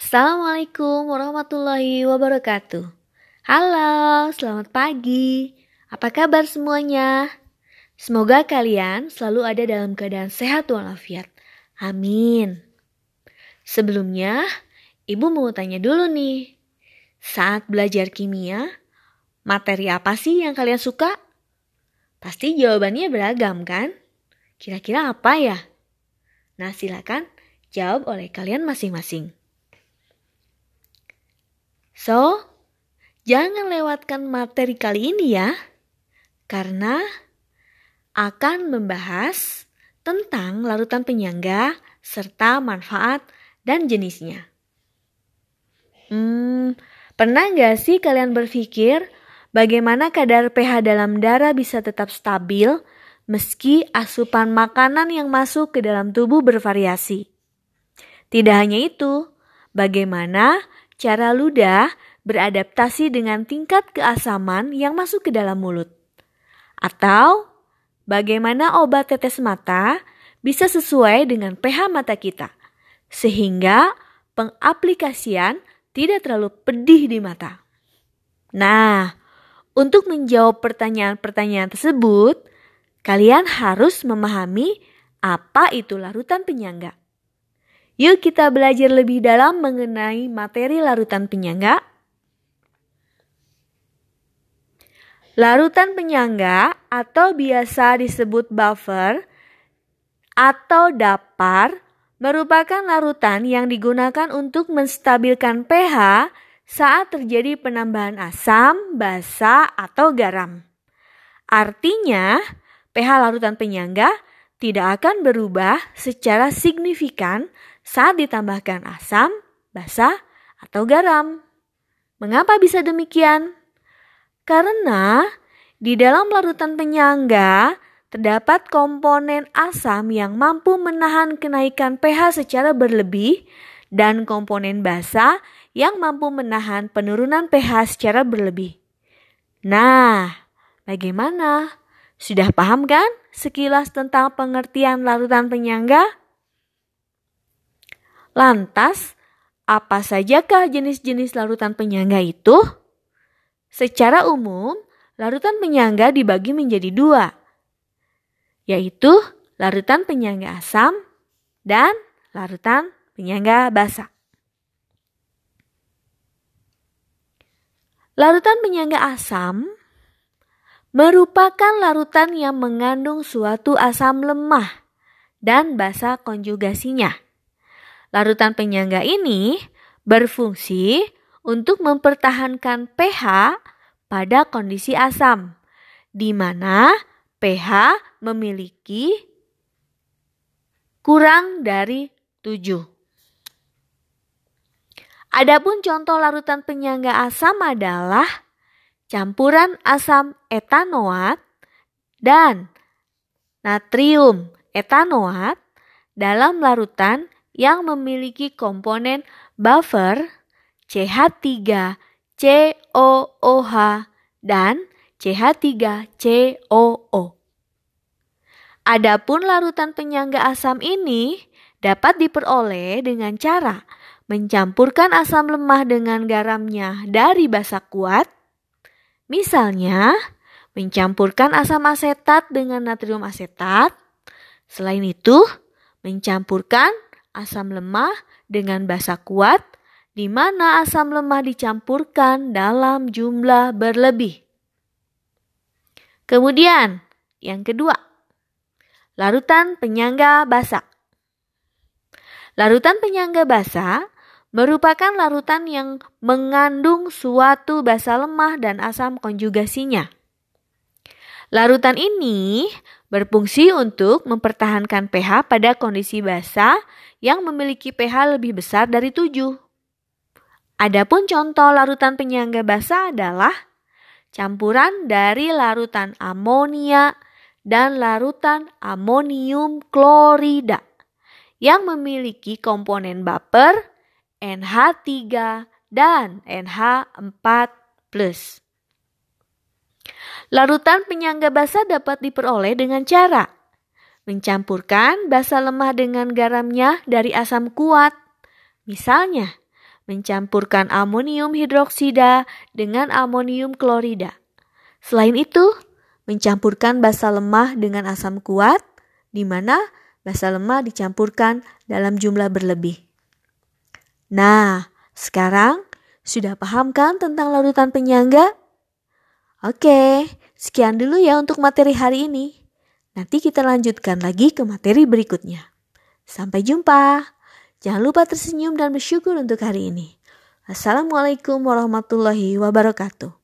Assalamualaikum warahmatullahi wabarakatuh. Halo, selamat pagi. Apa kabar semuanya? Semoga kalian selalu ada dalam keadaan sehat walafiat. Amin. Sebelumnya, Ibu mau tanya dulu nih. Saat belajar kimia, materi apa sih yang kalian suka? Pasti jawabannya beragam kan? Kira-kira apa ya? Nah, silakan jawab oleh kalian masing-masing. So, jangan lewatkan materi kali ini ya, karena akan membahas tentang larutan penyangga serta manfaat dan jenisnya. Hmm, pernah nggak sih kalian berpikir bagaimana kadar pH dalam darah bisa tetap stabil meski asupan makanan yang masuk ke dalam tubuh bervariasi? Tidak hanya itu, bagaimana cara ludah beradaptasi dengan tingkat keasaman yang masuk ke dalam mulut. Atau bagaimana obat tetes mata bisa sesuai dengan pH mata kita, sehingga pengaplikasian tidak terlalu pedih di mata. Nah, untuk menjawab pertanyaan-pertanyaan tersebut, kalian harus memahami apa itu larutan penyangga. Yuk kita belajar lebih dalam mengenai materi larutan penyangga. Larutan penyangga atau biasa disebut buffer atau dapar merupakan larutan yang digunakan untuk menstabilkan pH saat terjadi penambahan asam, basa, atau garam. Artinya, pH larutan penyangga tidak akan berubah secara signifikan saat ditambahkan asam, basa, atau garam. Mengapa bisa demikian? Karena di dalam larutan penyangga terdapat komponen asam yang mampu menahan kenaikan pH secara berlebih dan komponen basa yang mampu menahan penurunan pH secara berlebih. Nah, bagaimana? Sudah paham kan sekilas tentang pengertian larutan penyangga? Lantas, apa sajakah jenis-jenis larutan penyangga itu? Secara umum, larutan penyangga dibagi menjadi dua, yaitu larutan penyangga asam dan larutan penyangga basa. Larutan penyangga asam merupakan larutan yang mengandung suatu asam lemah dan basa konjugasinya. Larutan penyangga ini berfungsi untuk mempertahankan pH pada kondisi asam, di mana pH memiliki kurang dari 7. Adapun contoh larutan penyangga asam adalah campuran asam etanoat dan natrium etanoat dalam larutan yang memiliki komponen buffer CH3COOH dan CH3COO. Adapun larutan penyangga asam ini dapat diperoleh dengan cara mencampurkan asam lemah dengan garamnya dari basa kuat, misalnya mencampurkan asam asetat dengan natrium asetat. Selain itu, mencampurkan asam lemah dengan basa kuat, di mana asam lemah dicampurkan dalam jumlah berlebih. Kemudian, yang kedua, larutan penyangga basa. Larutan penyangga basa merupakan larutan yang mengandung suatu basa lemah dan asam konjugasinya. Larutan ini berfungsi untuk mempertahankan pH pada kondisi basa yang memiliki pH lebih besar dari 7. Adapun contoh larutan penyangga basa adalah campuran dari larutan amonia dan larutan amonium klorida yang memiliki komponen baper NH3 dan NH4+. Larutan penyangga basa dapat diperoleh dengan cara mencampurkan basa lemah dengan garamnya dari asam kuat. Misalnya, mencampurkan amonium hidroksida dengan amonium klorida. Selain itu, mencampurkan basa lemah dengan asam kuat, di mana basa lemah dicampurkan dalam jumlah berlebih. Nah, sekarang sudah paham kan tentang larutan penyangga? Oke, sekian dulu ya untuk materi hari ini. Nanti kita lanjutkan lagi ke materi berikutnya. Sampai jumpa. Jangan lupa tersenyum dan bersyukur untuk hari ini. Assalamualaikum warahmatullahi wabarakatuh.